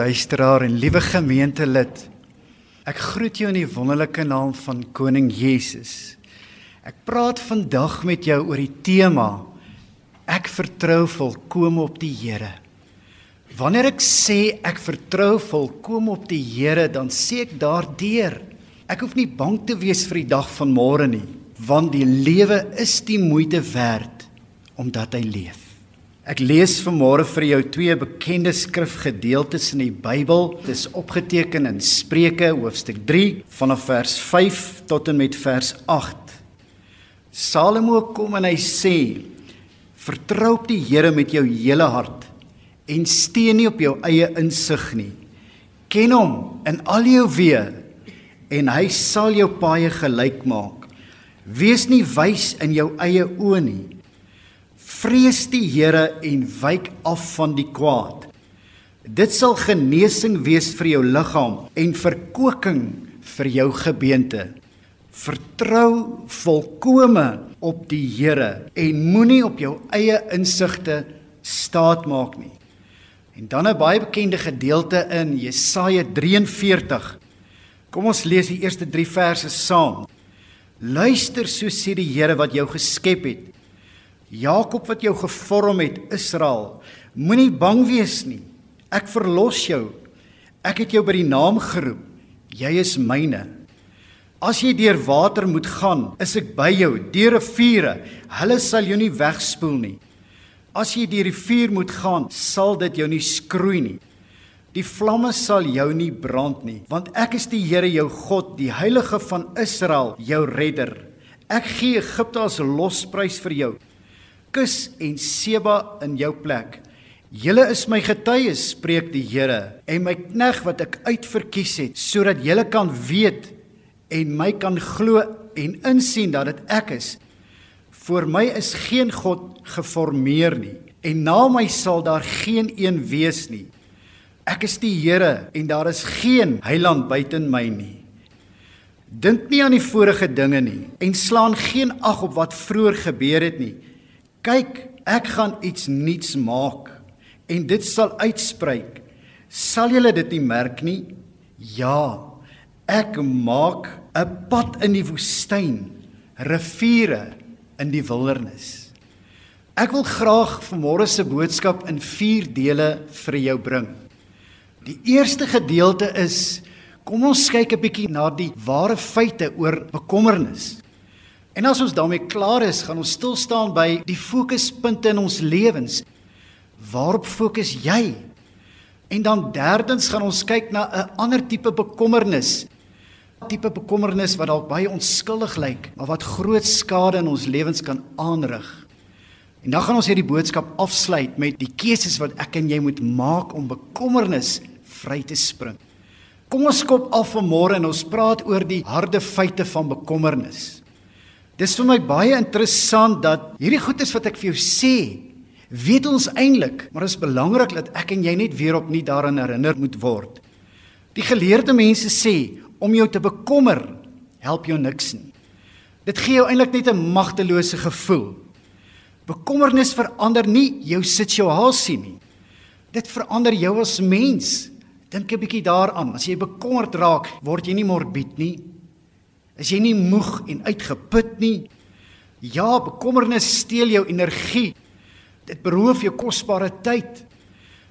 Luisteraar en liewe gemeentelid. Ek groet jou in die wonderlike naam van Koning Jesus. Ek praat vandag met jou oor die tema Ek vertrou volkome op die Here. Wanneer ek sê ek vertrou volkome op die Here, dan sê ek daardeur ek hoef nie bang te wees vir die dag van môre nie, want die lewe is die moeite werd omdat hy leef. Ek lees vanmôre vir jou twee bekende skrifgedeeltes in die Bybel. Dit is opgeteken in Spreuke hoofstuk 3 vanaf vers 5 tot en met vers 8. Salomo kom en hy sê: Vertrou op die Here met jou hele hart en steun nie op jou eie insig nie. Ken hom in al jou weë en hy sal jou paaie gelyk maak. Wees nie wys in jou eie oë nie. Vrees die Here en wyk af van die kwaad. Dit sal genesing wees vir jou liggaam en verkoeking vir jou gebeente. Vertrou volkome op die Here en moenie op jou eie insigte staat maak nie. En dan 'n baie bekende gedeelte in Jesaja 43. Kom ons lees die eerste 3 verse saam. Luister, so sê die Here wat jou geskep het Jakob wat jou gevorm het, Israel, moenie bang wees nie. Ek verlos jou. Ek het jou by die naam geroep. Jy is myne. As jy deur water moet gaan, is ek by jou. Deur riviere, hulle sal jou nie wegspoel nie. As jy deur die vuur moet gaan, sal dit jou nie skroei nie. Die vlamme sal jou nie brand nie, want ek is die Here jou God, die Heilige van Israel, jou redder. Ek gee Egipte as losprys vir jou kus en Seba in jou plek. Julle is my getuies, spreek die Here, en my knegg wat ek uitverkies het, sodat julle kan weet en my kan glo en insien dat dit ek is. Voor my is geen god geformeer nie, en na my sal daar geen een wees nie. Ek is die Here en daar is geen heiland buiten my nie. Dink nie aan die vorige dinge nie en slaan geen ag op wat vroeër gebeur het nie. Kyk, ek gaan iets nuuts maak en dit sal uitspreek. Sal julle dit nie merk nie? Ja, ek maak 'n pad in die woestyn, riviere in die wildernis. Ek wil graag vanmôre se boodskap in 4 dele vir jou bring. Die eerste gedeelte is kom ons kyk 'n bietjie na die ware feite oor bekommernis. En as ons daarmee klaar is, gaan ons stil staan by die fokuspunte in ons lewens. Waarop fokus jy? En dan derdens gaan ons kyk na 'n ander tipe bekommernis. 'n Tipe bekommernis wat dalk baie onskuldig lyk, maar wat groot skade in ons lewens kan aanrig. En dan gaan ons hierdie boodskap afsluit met die keuses wat ek en jy moet maak om bekommernis vry te spring. Kom ons skop af vanmôre en ons praat oor die harde feite van bekommernis. Dis vir my baie interessant dat hierdie goedes wat ek vir jou sê, weet ons eintlik, maar dit is belangrik dat ek en jy net weer op nie daaraan herinner moet word. Die geleerde mense sê om jou te bekommer help jou niks nie. Dit gee jou eintlik net 'n magtelose gevoel. Bekommernis verander nie jou situasie nie. Dit verander jou as mens. Dink 'n bietjie daaraan. As jy bekommerd raak, word jy nie morbied nie. Is jy nie moeg en uitgeput nie? Ja, bekommernis steel jou energie. Dit beroof jou kosbare tyd.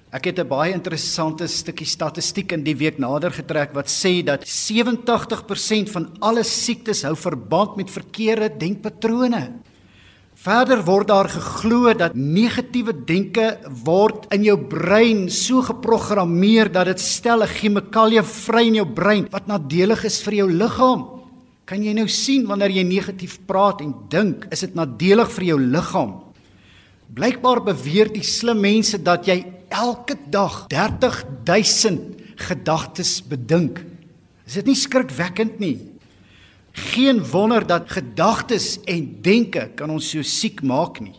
Ek het 'n baie interessante stukkie statistiek in die week nader getrek wat sê dat 87% van alle siektes hou verband met verkeerde denkpatrone. Verder word daar geglo dat negatiewe denke word in jou brein so geprogrammeer dat dit stel 'n chemikalie vry in jou brein wat nadelig is vir jou liggaam. Kan jy nou sien wanneer jy negatief praat en dink, is dit nadelig vir jou liggaam? Blykbaar beweer die slim mense dat jy elke dag 30000 gedagtes bedink. Is dit nie skrikwekkend nie? Geen wonder dat gedagtes en denke kan ons so siek maak nie.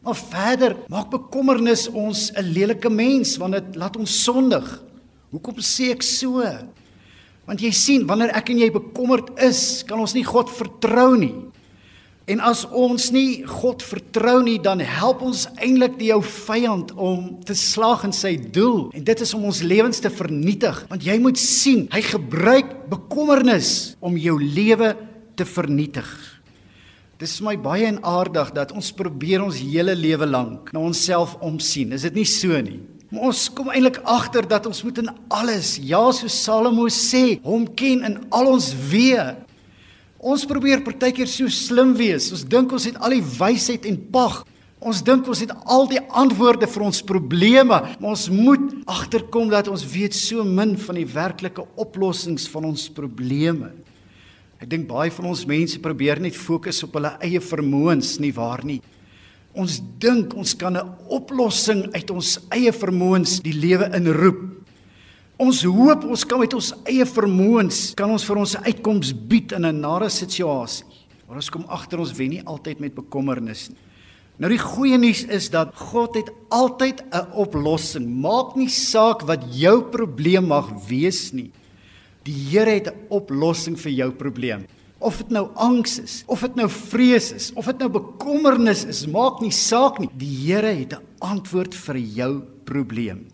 Maar verder maak bekommernis ons 'n lelike mens want dit laat ons sondig. Hoekom sê ek so? Want jy sien, wanneer ek en jy bekommerd is, kan ons nie God vertrou nie. En as ons nie God vertrou nie, dan help ons eintlik die jou vyand om te slag in sy doel. En dit is om ons lewens te vernietig, want jy moet sien, hy gebruik bekommernis om jou lewe te vernietig. Dit is my baie en aardig dat ons probeer ons hele lewe lank na onsself omsien. Is dit nie so nie? Maar ons kom eintlik agter dat ons moet in alles, ja, so Salomo sê, hom ken in al ons weë. Ons probeer partykeer so slim wees. Ons dink ons het al die wysheid en pag. Ons dink ons het al die antwoorde vir ons probleme, maar ons moet agterkom dat ons weet so min van die werklike oplossings van ons probleme. Ek dink baie van ons mense probeer net fokus op hulle eie vermoëns, nie waar nie? Ons dink ons kan 'n oplossing uit ons eie vermoëns die lewe inroep. Ons hoop ons kan met ons eie vermoëns kan ons vir ons 'n uitkoms bied in 'n nare situasie. Maar ons kom agter ons wen nie altyd met bekommernis nie. Nou die goeie nuus is dat God het altyd 'n oplossing. Maak nie saak wat jou probleem mag wees nie. Die Here het 'n oplossing vir jou probleem. Of dit nou angs is, of dit nou vrees is, of dit nou bekommernis is, maak nie saak nie. Die Here het 'n antwoord vir jou probleem.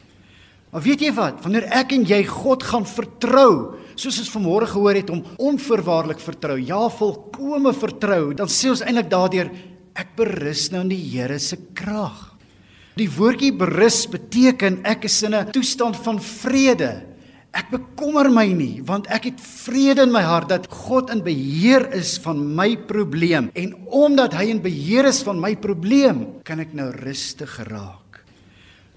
Maar weet jy wat? Wanneer ek en jy God gaan vertrou, soos ons vanmôre gehoor het om onvoorwaardelik vertrou, ja, volkome vertrou, dan sê ons eintlik daardeur ek berus nou in die Here se krag. Die woordjie berus beteken ek is in 'n toestand van vrede. Ek bekommer my nie want ek het vrede in my hart dat God in beheer is van my probleem en omdat hy in beheer is van my probleem kan ek nou rustig raak.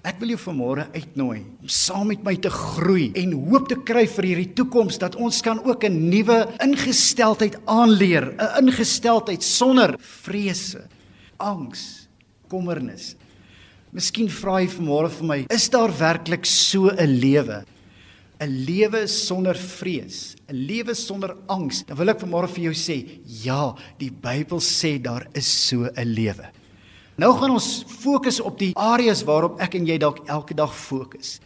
Ek wil jou vanmôre uitnooi om saam met my te groei en hoop te kry vir hierdie toekoms dat ons kan ook 'n nuwe ingesteldheid aanleer, 'n ingesteldheid sonder vrese, angs, kommernis. Miskien vra jy vanmôre vir my, is daar werklik so 'n lewe? 'n Lewe sonder vrees, 'n lewe sonder angs. Dan wil ek vanmôre vir jou sê, ja, die Bybel sê daar is so 'n lewe. Nou gaan ons fokus op die areas waarop ek en jy dalk elke dag fokus.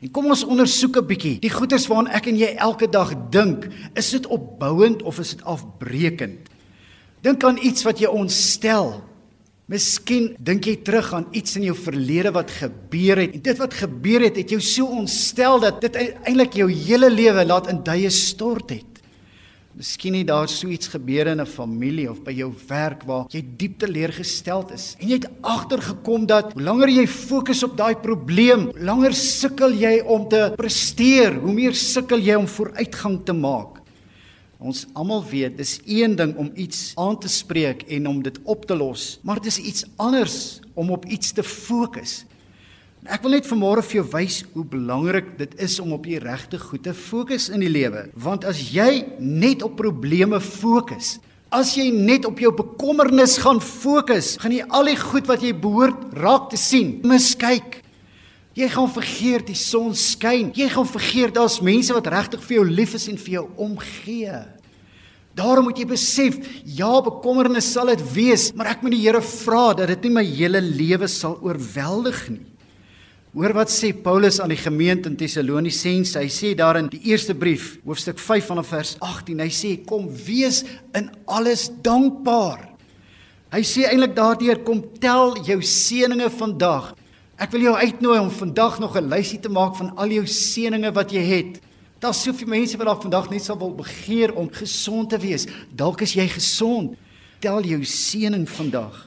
En kom ons ondersoek 'n bietjie. Die goeders waaraan ek en jy elke dag dink, is dit opbouend of is dit afbreekend? Dink aan iets wat jou ontstel. Miskien dink jy terug aan iets in jou verlede wat gebeur het. En dit wat gebeur het, het jou so ontstel dat dit eintlik jou hele lewe laat in duie stort het. Miskien het daar so iets gebeur in 'n familie of by jou werk waar jy diep teleurgesteld is en jy het agtergekom dat hoe langer jy fokus op daai probleem, langer sukkel jy om te presteer, hoe meer sukkel jy om vooruitgang te maak. Ons almal weet dis een ding om iets aan te spreek en om dit op te los, maar dit is iets anders om op iets te fokus. Ek wil net vanmôre vir jou wys hoe belangrik dit is om op die regte goed te fokus in die lewe. Want as jy net op probleme fokus, as jy net op jou bekommernis gaan fokus, gaan jy al die goed wat jy behoort raak te sien, miskyk. Jy gaan vergeet die son skyn. Jy gaan vergeet daar's mense wat regtig vir jou lief is en vir jou omgee. Daarom moet jy besef, ja, bekommernis sal dit wees, maar ek moet die Here vra dat dit nie my hele lewe sal oorweldig nie. Hoor wat sê Paulus aan die gemeente in Tessalonisense. Hy sê daar in die eerste brief, hoofstuk 5 vanaf vers 18, hy sê kom wees in alles dankbaar. Hy sê eintlik daardeur kom tel jou seëninge vandag. Ek wil jou uitnooi om vandag nog 'n lysie te maak van al jou seëninge wat jy het. Daar's soveel mense wat dalk vandag net sal wil begeer om gesond te wees. Dalk is jy gesond. Tel jou seëning vandag.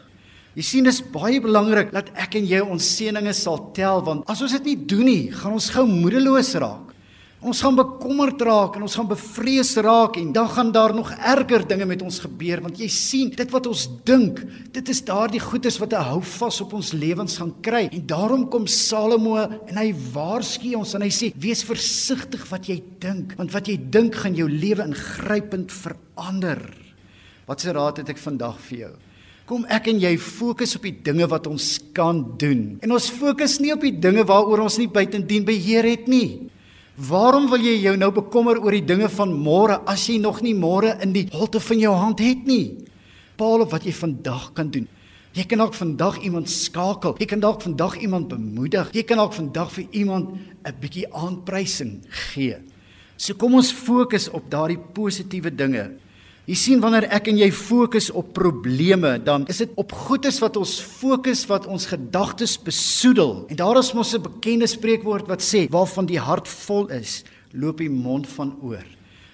Jy sien dis baie belangrik dat ek en jy ons seënings sal tel want as ons dit nie doen nie, gaan ons gou moedeloos raak. Ons gaan bekommerd raak en ons gaan bevrees raak en dan gaan daar nog erger dinge met ons gebeur want jy sien dit wat ons dink, dit is daardie goedes wat 'n hou vas op ons lewens gaan kry. En daarom kom Salomo en hy waarsku ons en hy sê wees versigtig wat jy dink want wat jy dink gaan jou lewe ingrypend verander. Wat se raad het ek vandag vir jou? Kom ek en jy fokus op die dinge wat ons kan doen. En ons fokus nie op die dinge waaroor ons nie buitendien beheer het nie. Waarom wil jy jou nou bekommer oor die dinge van môre as jy nog nie môre in die holte van jou hand het nie? Paal op wat jy vandag kan doen. Jy kan dalk vandag iemand skakel. Jy kan dalk vandag iemand bemoedig. Jy kan dalk vandag vir iemand 'n bietjie aanprysing gee. So kom ons fokus op daardie positiewe dinge. Jy sien wanneer ek en jy fokus op probleme, dan is dit op goeders wat ons fokus wat ons gedagtes besoedel. En daar is mos 'n bekende spreekwoord wat sê waarvan die hart vol is, loop die mond van oor.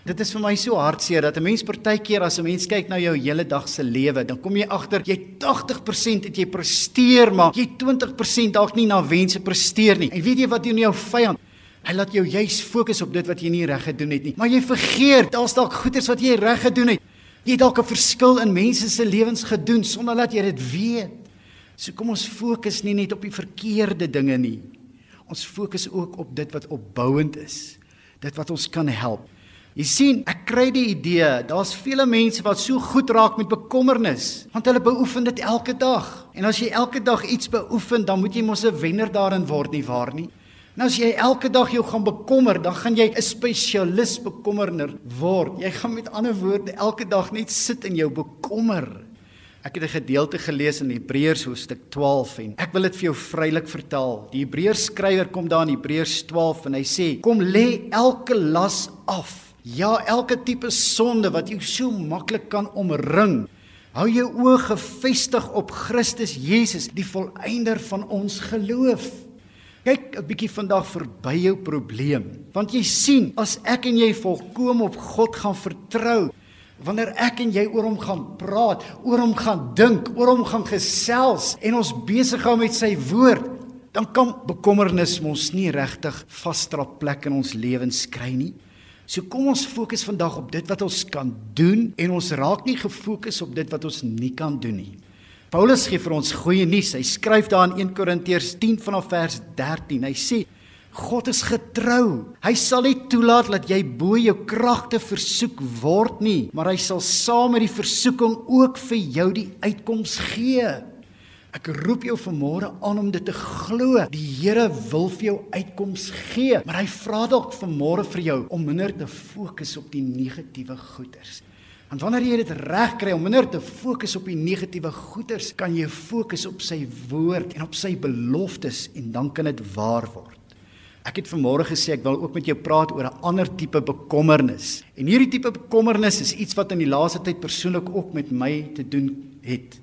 Dit is vir my so hartseer dat 'n mens partykeer as 'n mens kyk na jou hele dag se lewe, dan kom jy agter jy 80% het jy presteer, maar jy 20% dalk nie na wense presteer nie. En weet jy wat doen jou vyand? Hy laat jou juis fokus op dit wat jy nie reg gedoen het nie. Maar jy vergeet, daar's dalk goeders wat jy reg gedoen het. Jy het dalk 'n verskil in mense se lewens gedoen sonder dat jy dit weet. So kom ons fokus nie net op die verkeerde dinge nie. Ons fokus ook op dit wat opbouend is. Dit wat ons kan help. Jy sien, ek kry die idee, daar's vele mense wat so goed raak met bekommernis, want hulle beoefen dit elke dag. En as jy elke dag iets beoefen, dan moet jy mos 'n wenner daarin word nie waar nie? Nou as jy elke dag jou gaan bekommer, dan gaan jy 'n spesialis bekommerner word. Jy gaan met ander woorde elke dag net sit in jou bekommer. Ek het 'n gedeelte gelees in Hebreërs hoofstuk 12 en ek wil dit vir jou vrylik vertel. Die Hebreërs skrywer kom daar in Hebreërs 12 en hy sê: "Kom lê elke las af Ja, elke tipe sonde wat jou so maklik kan omring. Hou jou oë gefestig op Christus Jesus, die volëinder van ons geloof. Kyk 'n bietjie vandag verby jou probleem, want jy sien, as ek en jy volkom op God gaan vertrou, wanneer ek en jy oor hom gaan praat, oor hom gaan dink, oor hom gaan gesels en ons besig hou met sy woord, dan kan bekommernis ons nie regtig vasdrap plek in ons lewens kry nie. So kom ons fokus vandag op dit wat ons kan doen en ons raak nie gefokus op dit wat ons nie kan doen nie. Paulus gee vir ons goeie nuus. Hy skryf daar in 1 Korintiërs 10 vanaf vers 13. Hy sê God is getrou. Hy sal nie toelaat dat jy bo jou kragte versoek word nie, maar hy sal saam met die versoeking ook vir jou die uitkoms gee. Ek roep jou vanmôre aan om dit te glo. Die Here wil vir jou uitkoms gee, maar hy vra dalk vanmôre vir jou om minder te fokus op die negatiewe goeters. Want wanneer jy dit reg kry om minder te fokus op die negatiewe goeters, kan jy fokus op sy woord en op sy beloftes en dan kan dit waar word. Ek het vanmôre gesê ek wil ook met jou praat oor 'n ander tipe bekommernis. En hierdie tipe bekommernis is iets wat in die laaste tyd persoonlik ook met my te doen het.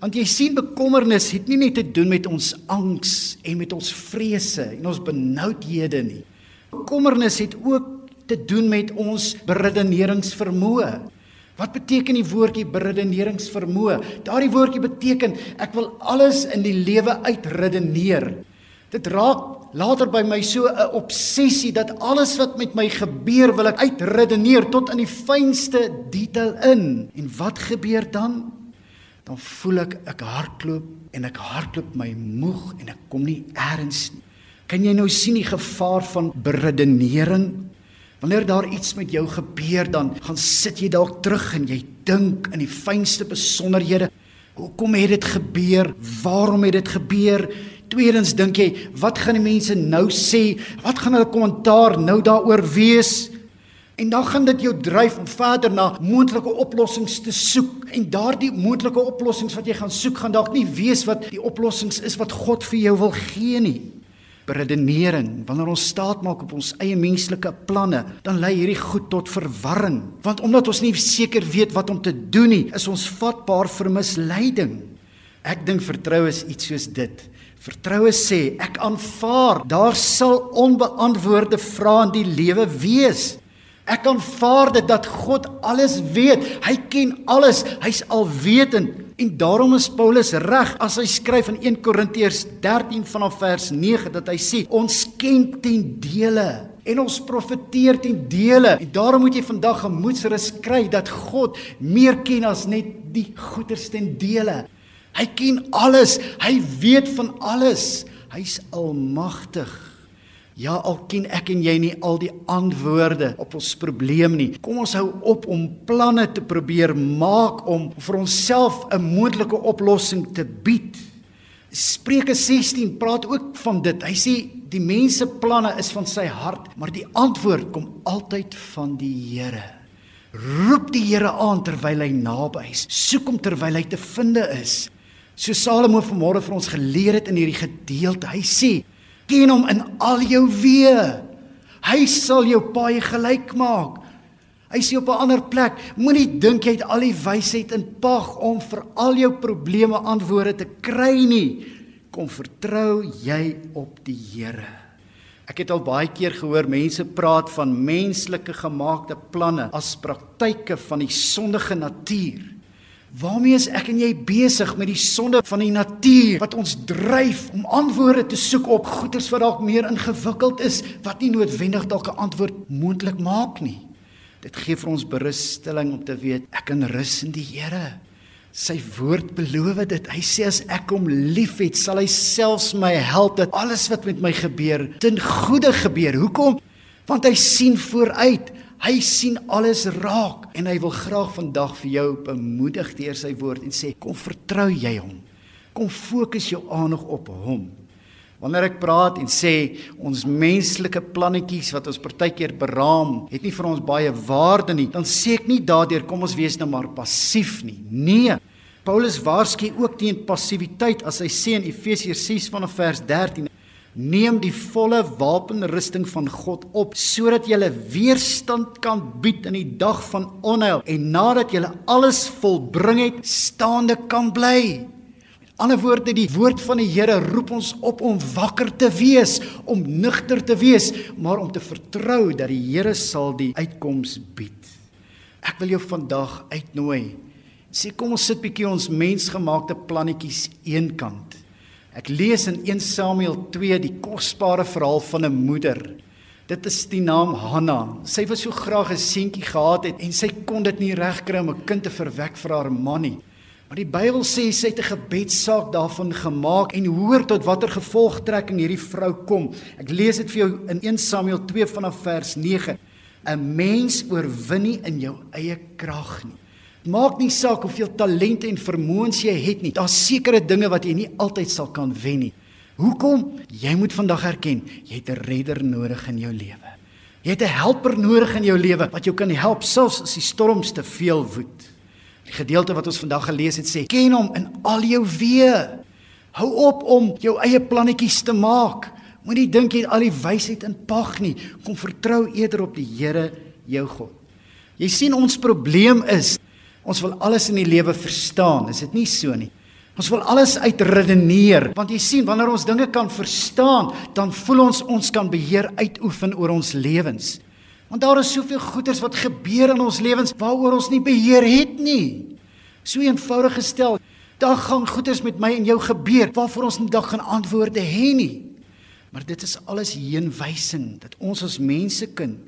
Want jy sien bekommernis het nie net te doen met ons angs en met ons vrese en ons benoudhede nie. Bekommernis het ook te doen met ons beredeneringsvermoë. Wat beteken die woordjie beredeneringsvermoë? Daardie woordjie beteken ek wil alles in die lewe uitredeneer. Dit raak later by my so 'n obsessie dat alles wat met my gebeur wil ek uitredeneer tot in die fynste detail in. En wat gebeur dan? dan voel ek ek hardloop en ek hardloop my moeg en ek kom nie eers nie. Kan jy nou sien die gevaar van beredenering? Wanneer daar iets met jou gebeur, dan gaan sit jy dalk terug en jy dink in die fynste besonderhede. Hoekom het dit gebeur? Waarom het dit gebeur? Tweedens dink jy, wat gaan die mense nou sê? Wat gaan hulle kommentaar nou daaroor wees? En dan gaan dit jou dryf om verder na moontlike oplossings te soek. En daardie moontlike oplossings wat jy gaan soek, gaan dalk nie wees wat die oplossings is wat God vir jou wil gee nie. Beredenering, wanneer ons staat maak op ons eie menslike planne, dan lei hierdie goed tot verwarring. Want omdat ons nie seker weet wat om te doen nie, is ons vatbaar vir misleiding. Ek dink vertroue is iets soos dit. Vertroue sê ek aanvaar daar sal onbeantwoorde vrae in die lewe wees. Ek aanvaar dit dat God alles weet. Hy ken alles. Hy's alwetend. En daarom is Paulus reg as hy skryf in 1 Korintiërs 13 vanaf vers 9 dat hy sê ons ken ten dele en ons profeteer ten dele. En daarom moet jy vandag gemoedsrus kry dat God meer ken as net die goeders ten dele. Hy ken alles. Hy weet van alles. Hy's almagtig. Ja, al ken ek en jy nie al die antwoorde op ons probleem nie. Kom ons hou op om planne te probeer maak om vir onsself 'n moontlike oplossing te bied. Spreuke 16 praat ook van dit. Hy sê die mense planne is van sy hart, maar die antwoord kom altyd van die Here. Roep die Here aan terwyl hy naby is. Soek hom terwyl hy te vind is. So Salomo vanmôre vir ons geleer het in hierdie gedeelte. Hy sê Ken hom in al jou weë. Hy sal jou paai gelyk maak. Hy sê op 'n ander plek, moenie dink jy het al die wysheid in pag om vir al jou probleme antwoorde te kry nie. Kom vertrou jy op die Here. Ek het al baie keer gehoor mense praat van menslike gemaakte planne as praktyke van die sondige natuur. Waarmee is ek en jy besig met die sonde van die natuur wat ons dryf om antwoorde te soek op goeders wat dalk meer ingewikkeld is wat nie noodwendig dalk 'n antwoord moontlik maak nie. Dit gee vir ons berusting om te weet ek kan rus in die Here. Sy woord beloof dit. Hy sê as ek hom liefhet, sal hy selfs my help dat alles wat met my gebeur ten goeie gebeur. Hoekom? Want hy sien vooruit. Hy sien alles raak en hy wil graag vandag vir jou bemoedig deur sy woord en sê kom vertrou jy hom. Kom fokus jou aandag op hom. Wanneer ek praat en sê ons menslike plannetjies wat ons partykeer beraam, het nie vir ons baie waarde nie, dan sê ek nie daardeur kom ons wees nou maar passief nie. Nee. Paulus waarsku ook teen passiwiteit as hy sê in Efesiërs 6 vanaf vers 13 Neem die volle wapenrusting van God op sodat jy weerstand kan bied in die dag van onheil en nadat jy alles volbring het, staande kan bly. Met ander woorde, die woord van die Here roep ons op om wakker te wees, om nugter te wees, maar om te vertrou dat die Here sal die uitkoms bied. Ek wil jou vandag uitnooi. Sê kom ons sit bietjie ons mensgemaakte plannetjies eenkant Ek lees in 1 Samuel 2 die kosbare verhaal van 'n moeder. Dit is die naam Hanna. Sy wou so graag 'n seentjie gehad het en sy kon dit nie regkry om 'n kind te verwek vir haar man nie. Maar die Bybel sê sy het 'n gebedssaak daarvan gemaak en hoor tot watter gevolgtrekking hierdie vrou kom. Ek lees dit vir jou in 1 Samuel 2 vanaf vers 9. 'n Mens oorwin nie in jou eie krag nie. Maak nie saak hoeveel talente en vermoëns jy het nie. Daar's sekere dinge wat jy nie altyd sal kan wen nie. Hoekom? Jy moet vandag erken, jy het 'n redder nodig in jou lewe. Jy het 'n helper nodig in jou lewe wat jou kan help selfs as die storms te veel woed. Die gedeelte wat ons vandag gelees het sê: "Ken hom in al jou weë. Hou op om jou eie plannetjies te maak. Moenie dink jy het al die wysheid in pag nie. Kom vertrou eerder op die Here, jou God." Jy sien ons probleem is Ons wil alles in die lewe verstaan, is dit nie so nie? Ons wil alles uitredeneer, want jy sien, wanneer ons dinge kan verstaan, dan voel ons ons kan beheer uitoefen oor ons lewens. Want daar is soveel goeders wat gebeur in ons lewens waaroor ons nie beheer het nie. So eenvoudig gestel, daar gaan goeders met my en jou gebeur waarvoor ons nie dag gaan antwoorde hê nie. Maar dit is alles heenwysing dat ons as mense kind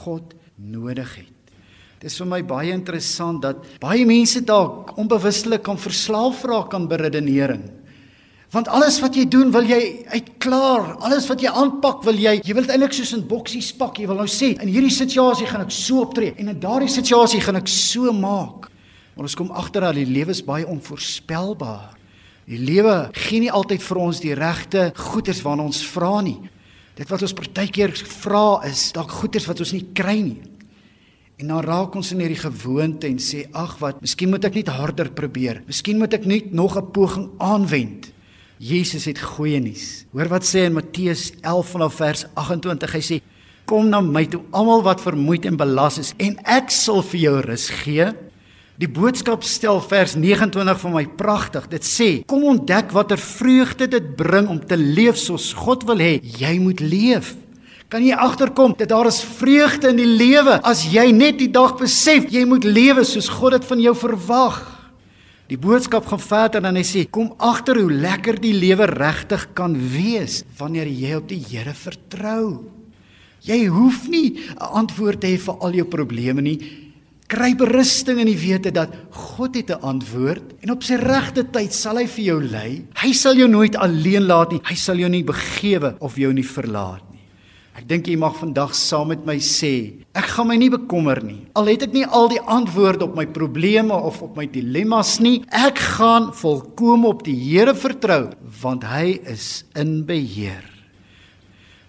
God nodig het. Dis vir my baie interessant dat baie mense dalk onbewustelik kan verslaaf raak aan beredenering. Want alles wat jy doen, wil jy uitklaar. Alles wat jy aanpak, wil jy, jy wil dit eintlik soos in boksies pak. Jy wil nou sê, in hierdie situasie gaan ek so optree en in daardie situasie gaan ek so maak. Maar ons kom agter dat die lewe is baie onvoorspelbaar. Die lewe gee nie altyd vir ons die regte goeders waarna ons vra nie. Dit wat ons partykeer vra is dalk goeders wat ons nie kry nie. En dan raak ons in hierdie gewoonte en sê ag wat, miskien moet ek net harder probeer. Miskien moet ek net nog 'n poging aanwend. Jesus het goeie nuus. Hoor wat sê in Matteus 11 vanaf vers 28. Hy sê: "Kom na my toe almal wat vermoeid en belas is en ek sal vir jou rus gee." Die boodskap stel vers 29 vir my pragtig. Dit sê: "Kom ontdek watter vreugde dit bring om te leef soos God wil hê jy moet leef." Kan jy agterkom dat daar is vreugde in die lewe as jy net die dag besef jy moet lewe soos God dit van jou verwag. Die boodskap gaan verder en hy sê kom agter hoe lekker die lewe regtig kan wees wanneer jy op die Here vertrou. Jy hoef nie 'n antwoord te hê vir al jou probleme nie. Kry berusting in die wete dat God het 'n antwoord en op sy regte tyd sal hy vir jou lei. Hy sal jou nooit alleen laat nie. Hy sal jou nie begewe of jou nie verlaat nie. Ek dink jy mag vandag saam met my sê, ek gaan my nie bekommer nie. Al het ek nie al die antwoorde op my probleme of op my dilemmas nie, ek gaan volkome op die Here vertrou, want hy is in beheer.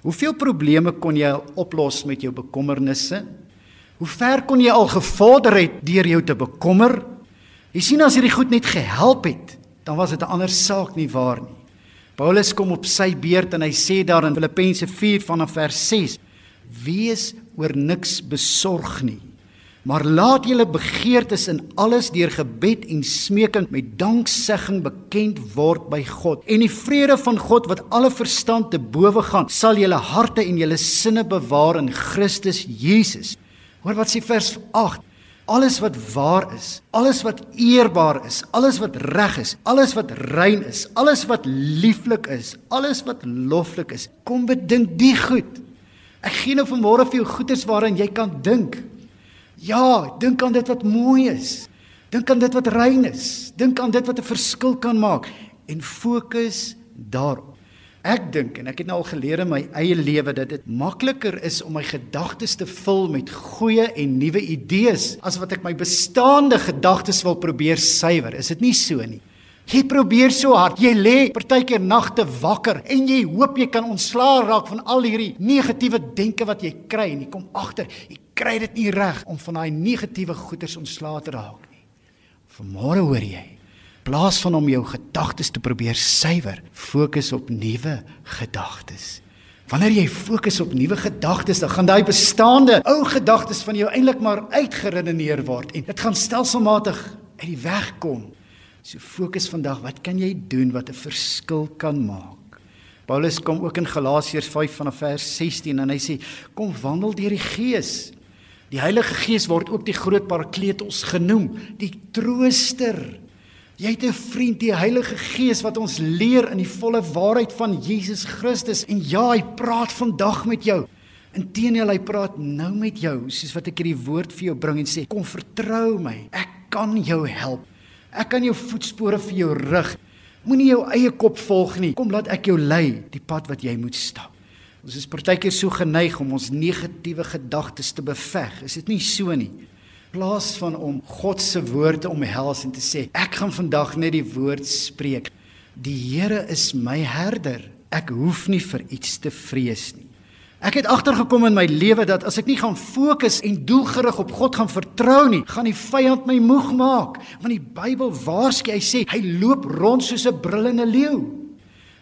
Hoeveel probleme kon jy oplos met jou bekommernisse? Hoe ver kon jy al gevorder het deur jou te bekommer? Jy sien as hierdie goed net gehelp het, dan was dit 'n ander saak nie waar nie. Paulus kom op sy beurt en hy sê daar in Filippense 4 vanaf vers 6: Wees oor niks besorg nie. Maar laat julle begeertes in alles deur gebed en smeking met danksegging bekend word by God. En die vrede van God wat alle verstand te bowe gaan, sal julle harte en julle sinne bewaar in Christus Jesus. Hoor wat sê vers 8. Alles wat waar is, alles wat eerbaar is, alles wat reg is, alles wat rein is, alles wat lieflik is, alles wat loflik is, kom bedink die goed. Ek gee nou vanmôre vir jou goeders waaraan jy kan dink. Ja, dink aan dit wat mooi is. Dink aan dit wat rein is. Dink aan dit wat 'n verskil kan maak en fokus daarop. Ek dink en ek het nou al geleer in my eie lewe dat dit makliker is om my gedagtes te vul met goeie en nuwe idees as wat ek my bestaande gedagtes wil probeer suiwer. Is dit nie so nie? Jy probeer so hard. Jy lê partykeer nagte wakker en jy hoop jy kan ontslaa raak van al hierdie negatiewe denke wat jy kry en jy kom agter, jy kry dit nie reg om van daai negatiewe goeters ontslae te raak nie. Vanmôre hoor jy, plaas van om jou gedagtes te probeer suiwer, fokus op nuwe gedagtes. Wanneer jy fokus op nuwe gedagtes, dan gaan daai bestaande ou gedagtes van jou eintlik maar uitgeredeneer word en dit gaan stelselmatig uit die weg kom. So fokus vandag, wat kan jy doen wat 'n verskil kan maak? Paulus kom ook in Galasiërs 5 vanaf vers 16 en hy sê: "Kom wandel deur die Gees." Die Heilige Gees word ook die groot Parakletos genoem, die trooster. Jy het 'n vriend, die Heilige Gees wat ons leer in die volle waarheid van Jesus Christus en ja, hy praat vandag met jou. Inteendeel hy praat nou met jou, soos wat ek hierdie woord vir jou bring en sê: "Kom vertrou my. Ek kan jou help." Ek kan jou voetspore vir jou rig. Moenie jou eie kop volg nie. Kom laat ek jou lei die pad wat jy moet stap. Ons is partykeer so geneig om ons negatiewe gedagtes te beveg. Is dit nie so nie? Plaas van om God se woord te omhels en te sê, ek gaan vandag net die woord spreek. Die Here is my herder. Ek hoef nie vir iets te vrees nie. Ek het agtergekom in my lewe dat as ek nie gaan fokus en doelgerig op God gaan vertrou nie, gaan die vyand my moeg maak. Want die Bybel waarsku, hy sê hy loop rond soos 'n brullende leeu.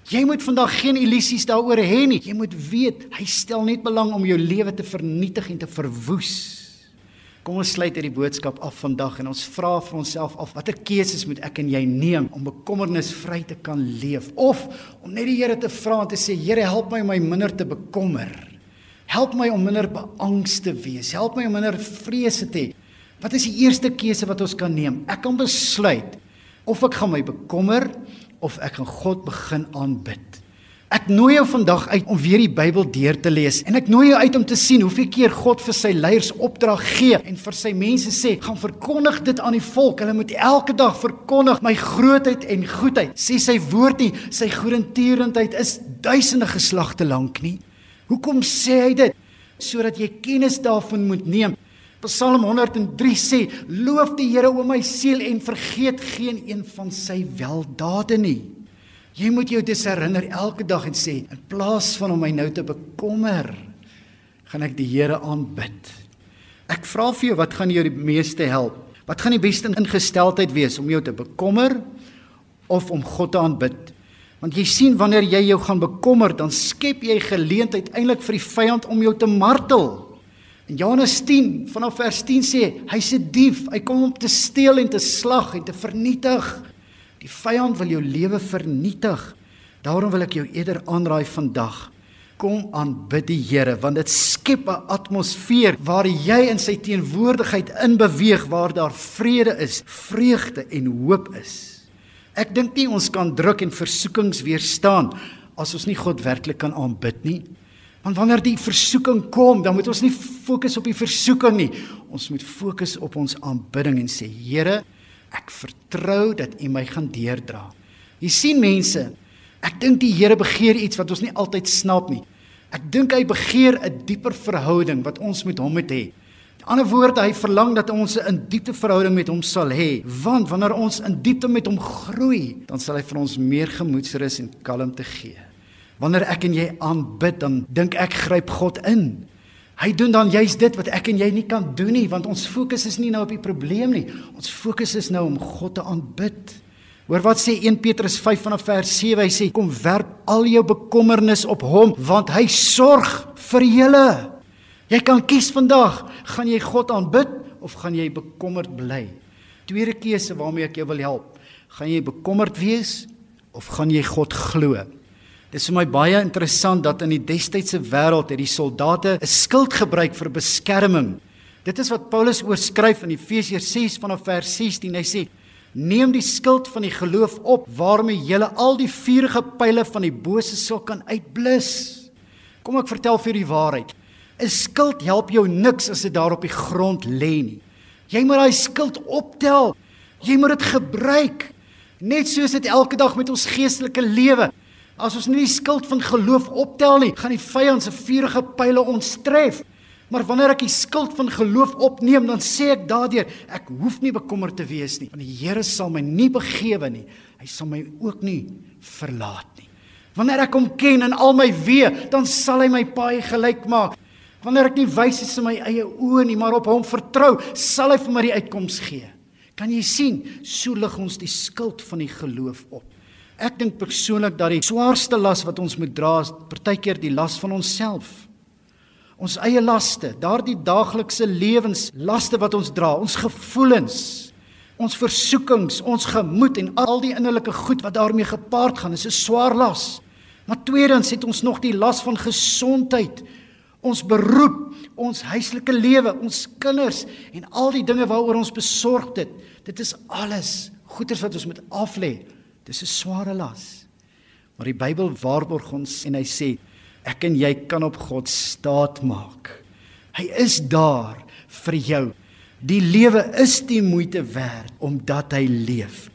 Jy moet vandag geen illusies daaroor hê nie. Jy moet weet hy stel net belang om jou lewe te vernietig en te verwoes. Kom ons sluit hierdie boodskap af vandag en ons vra vir onsself af watter keuses moet ek en jy neem om bekommernisvry te kan leef of om net die Here te vra en te sê Here help my om my minder te bekommer. Help my om minder beangs te wees. Help my om minder vrese te hê. Wat is die eerste keuse wat ons kan neem? Ek kan besluit of ek gaan my bekommer of ek gaan God begin aanbid. Ek nooi jou vandag uit om weer die Bybel deur te lees en ek nooi jou uit om te sien hoeveel keer God vir sy leiers opdrag gee en vir sy mense sê, gaan verkondig dit aan die volk. Hulle moet elke dag verkondig my grootheid en goedheid. Sê sy woord nie, sy goedertierendheid is duisende geslagte lank nie. Hoekom sê hy dit? Sodat jy kennis daarvan moet neem. Psalm 103 sê: "Loof die Here o my siel en vergeet geen een van sy weldade nie." Jy moet jou dis herinner elke dag en sê: "In plaas van om my nou te bekommer, gaan ek die Here aanbid." Ek vra vir jou, wat gaan jou die meeste help? Wat gaan die beste ingesteldheid wees om jou te bekommer of om God te aanbid? Want jy sien wanneer jy jou gaan bekommer, dan skep jy geleentheid eintlik vir die vyand om jou te martel. In Johannes 10 vanaf vers 10 sê hy's 'n dief, hy kom om te steel en te slag en te vernietig. Die vyand wil jou lewe vernietig. Daarom wil ek jou eerder aanraai vandag kom aanbid die Here want dit skep 'n atmosfeer waar jy in sy teenwoordigheid inbeweeg waar daar vrede is, vreugde en hoop is. Ek dink nie ons kan druk en versoekings weerstaan as ons nie God werklik kan aanbid nie. Want wanneer die versoeking kom, dan moet ons nie fokus op die versoeking nie. Ons moet fokus op ons aanbidding en sê: Here, ek vertrou dat U my gaan deerdra. Jy sien mense, ek dink die Here begeer iets wat ons nie altyd snap nie. Ek dink hy begeer 'n dieper verhouding wat ons met hom moet hê. Ander woorde, hy verlang dat ons 'n diepte verhouding met hom sal hê, want wanneer ons in diepte met hom groei, dan sal hy vir ons meer gemoedsrus en kalmte gee. Wanneer ek en jy aanbid, dan dink ek gryp God in. Hy doen dan juist dit wat ek en jy nie kan doen nie, want ons fokus is nie nou op die probleem nie. Ons fokus is nou om God te aanbid. Hoor wat sê 1 Petrus 5 vanaf vers 7, hy sê kom werp al jou bekommernis op hom, want hy sorg vir julle. Jy kan kies vandag, gaan jy God aanbid of gaan jy bekommerd bly? Tweede keuse waarmee ek jou wil help. Gaan jy bekommerd wees of gaan jy God glo? Dit is vir my baie interessant dat in die destydse wêreld het die soldate 'n skild gebruik vir beskerming. Dit is wat Paulus oorskryf in Efesiërs 6 vanaf vers 16. Hy sê: "Neem die skild van die geloof op waarmee jy al die vuurige pile van die bose sal kan uitblus." Kom ek vertel vir die waarheid. 'n Skild help jou niks as dit daar op die grond lê nie. Jy moet daai skild optel. Jy moet dit gebruik. Net soos dit elke dag met ons geestelike lewe. As ons nie die skild van geloof optel nie, gaan die vyand se vuurige pile ons tref. Maar wanneer ek die skild van geloof opneem, dan sê ek daardeur, ek hoef nie bekommerd te wees nie, want die Here sal my nie begewe nie. Hy sal my ook nie verlaat nie. Wanneer ek hom ken en al my wee, dan sal hy my paai gelyk maak. Wanneer ek nie wys is in my eie oë nie, maar op hom vertrou, sal hy vir my die uitkoms gee. Kan jy sien, so lig ons die skild van die geloof op. Ek dink persoonlik dat die swaarste las wat ons moet dra is partykeer die las van onsself. Ons eie laste, daardie daaglikse lewenslaste wat ons dra, ons gevoelens, ons versoekings, ons gemoed en al die innerlike goed wat daarmee gepaard gaan, is 'n swaar las. Maar tweedens het ons nog die las van gesondheid, ons beroep, ons huislike lewe, ons kinders en al die dinge waaroor ons besorgd het. Dit is alles goeders wat ons moet aflê Dis 'n sware las. Maar die Bybel waarborg ons en hy sê ek en jy kan op God staat maak. Hy is daar vir jou. Die lewe is die moeite werd omdat hy leef.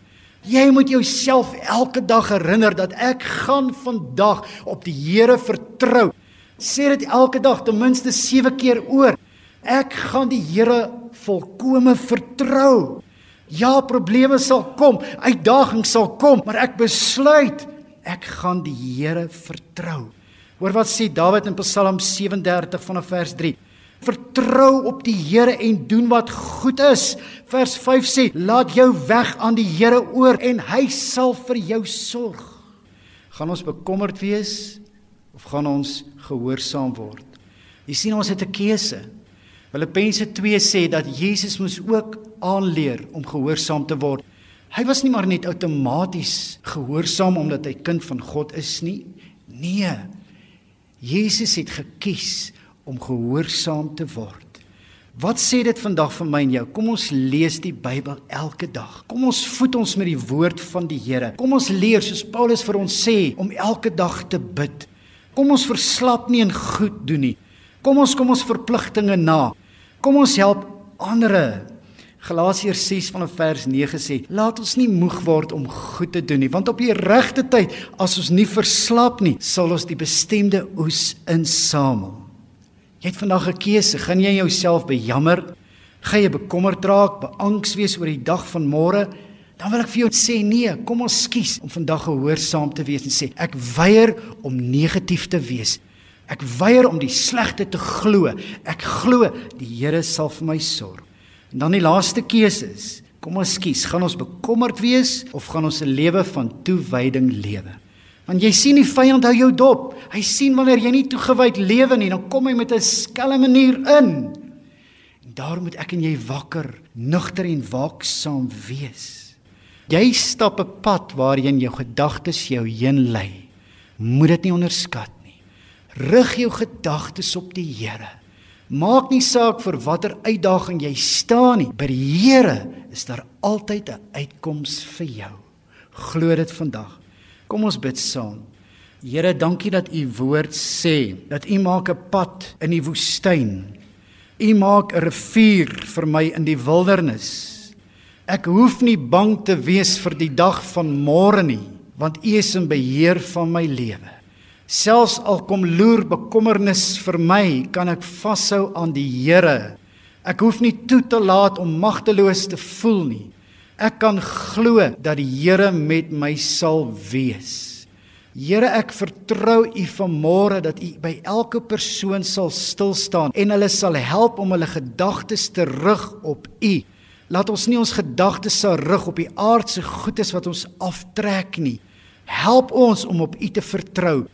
Jy moet jouself elke dag herinner dat ek gaan vandag op die Here vertrou. Sê dit elke dag ten minste 7 keer oor. Ek gaan die Here volkome vertrou. Ja, probleme sal kom, uitdagings sal kom, maar ek besluit ek gaan die Here vertrou. Hoor wat sê Dawid in Psalm 37 vanaf vers 3. Vertrou op die Here en doen wat goed is. Vers 5 sê: Laat jou weg aan die Here oor en hy sal vir jou sorg. Gaan ons bekommerd wees of gaan ons gehoorsaam word? Jy sien ons het 'n keuse. Filippense 2 sê dat Jesus moes ook aanleer om gehoorsaam te word. Hy was nie maar net outomaties gehoorsaam omdat hy kind van God is nie. Nee. Jesus het gekies om gehoorsaam te word. Wat sê dit vandag vir my en jou? Kom ons lees die Bybel elke dag. Kom ons voed ons met die woord van die Here. Kom ons leer soos Paulus vir ons sê om elke dag te bid. Kom ons verslap nie in goed doen nie. Kom ons kom ons verpligtinge na. Kom ons help ander. Galasiërs 6 vanaf vers 9 sê: Laat ons nie moeg word om goed te doen nie, want op die regte tyd, as ons nie verslap nie, sal ons die bestemde oes insamel. Jy het vandag 'n keuse. Gaan jy jouself bejammer? Gaan jy bekommerd raak, beangs wees oor die dag van môre? Dan wil ek vir jou sê nee, kom ons skies om vandag gehoorsaam te wees en sê ek weier om negatief te wees. Ek weier om die slegte te glo. Ek glo die Here sal vir my sorg. En dan die laaste keuse is, kom ons kies, gaan ons bekommerd wees of gaan ons 'n lewe van toewyding lewe? Want jy sien die vyand hou jou dop. Hy sien wanneer jy nie toegewyd lewe nie, dan kom hy met 'n skelm manier in. En daarom moet ek en jy wakker, nugter en waaksaam wees. Jy stap 'n pad waarheen jou gedagtes jou heen lei. Moet dit nie onderskat Rig jou gedagtes op die Here. Maak nie saak vir watter uitdaging jy staan nie. By die Here is daar altyd 'n uitkoms vir jou. Glo dit vandag. Kom ons bid saam. Here, dankie dat U woord sê dat U maak 'n pad in die woestyn. U maak 'n rivier vir my in die wildernis. Ek hoef nie bang te wees vir die dag van môre nie, want U is in beheer van my lewe. Selfs al kom loer bekommernis vir my, kan ek vashou aan die Here. Ek hoef nie toe te laat om magteloos te voel nie. Ek kan glo dat die Here met my sal wees. Here, ek vertrou U vanmôre dat U by elke persoon sal stil staan en hulle sal help om hulle gedagtes te rig op U. Laat ons nie ons gedagtes sal rig op die aardse goedes wat ons aftrek nie. Help ons om op U te vertrou.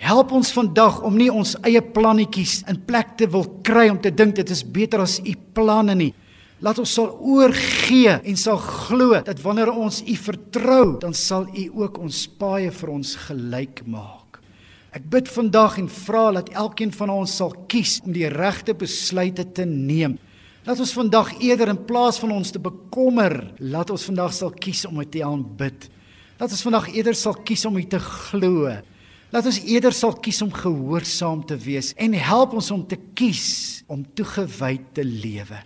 Help ons vandag om nie ons eie plannetjies in plek te wil kry om te dink dit is beter as u planne nie. Laat ons sal oorgee en sal glo dat wanneer ons U vertrou, dan sal U ook ons paaie vir ons gelyk maak. Ek bid vandag en vra dat elkeen van ons sal kies om die regte besluite te neem. Laat ons vandag eerder in plaas van ons te bekommer, laat ons vandag sal kies om U te aanbid. Laat ons vandag eerder sal kies om U te glo. Laat ons eerder sal kies om gehoorsaam te wees en help ons om te kies om toegewy te lewe.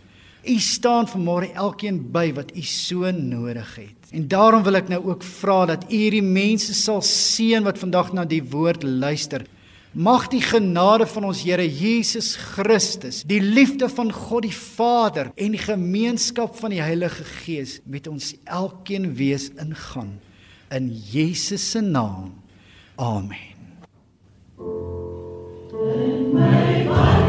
U staan vanmôre elkeen by wat u so nodig het. En daarom wil ek nou ook vra dat u hierdie mense sal seën wat vandag na die woord luister. Mag die genade van ons Here Jesus Christus, die liefde van God die Vader en die gemeenskap van die Heilige Gees met ons elkeen wees ingaan in Jesus se naam. Amen. And my body.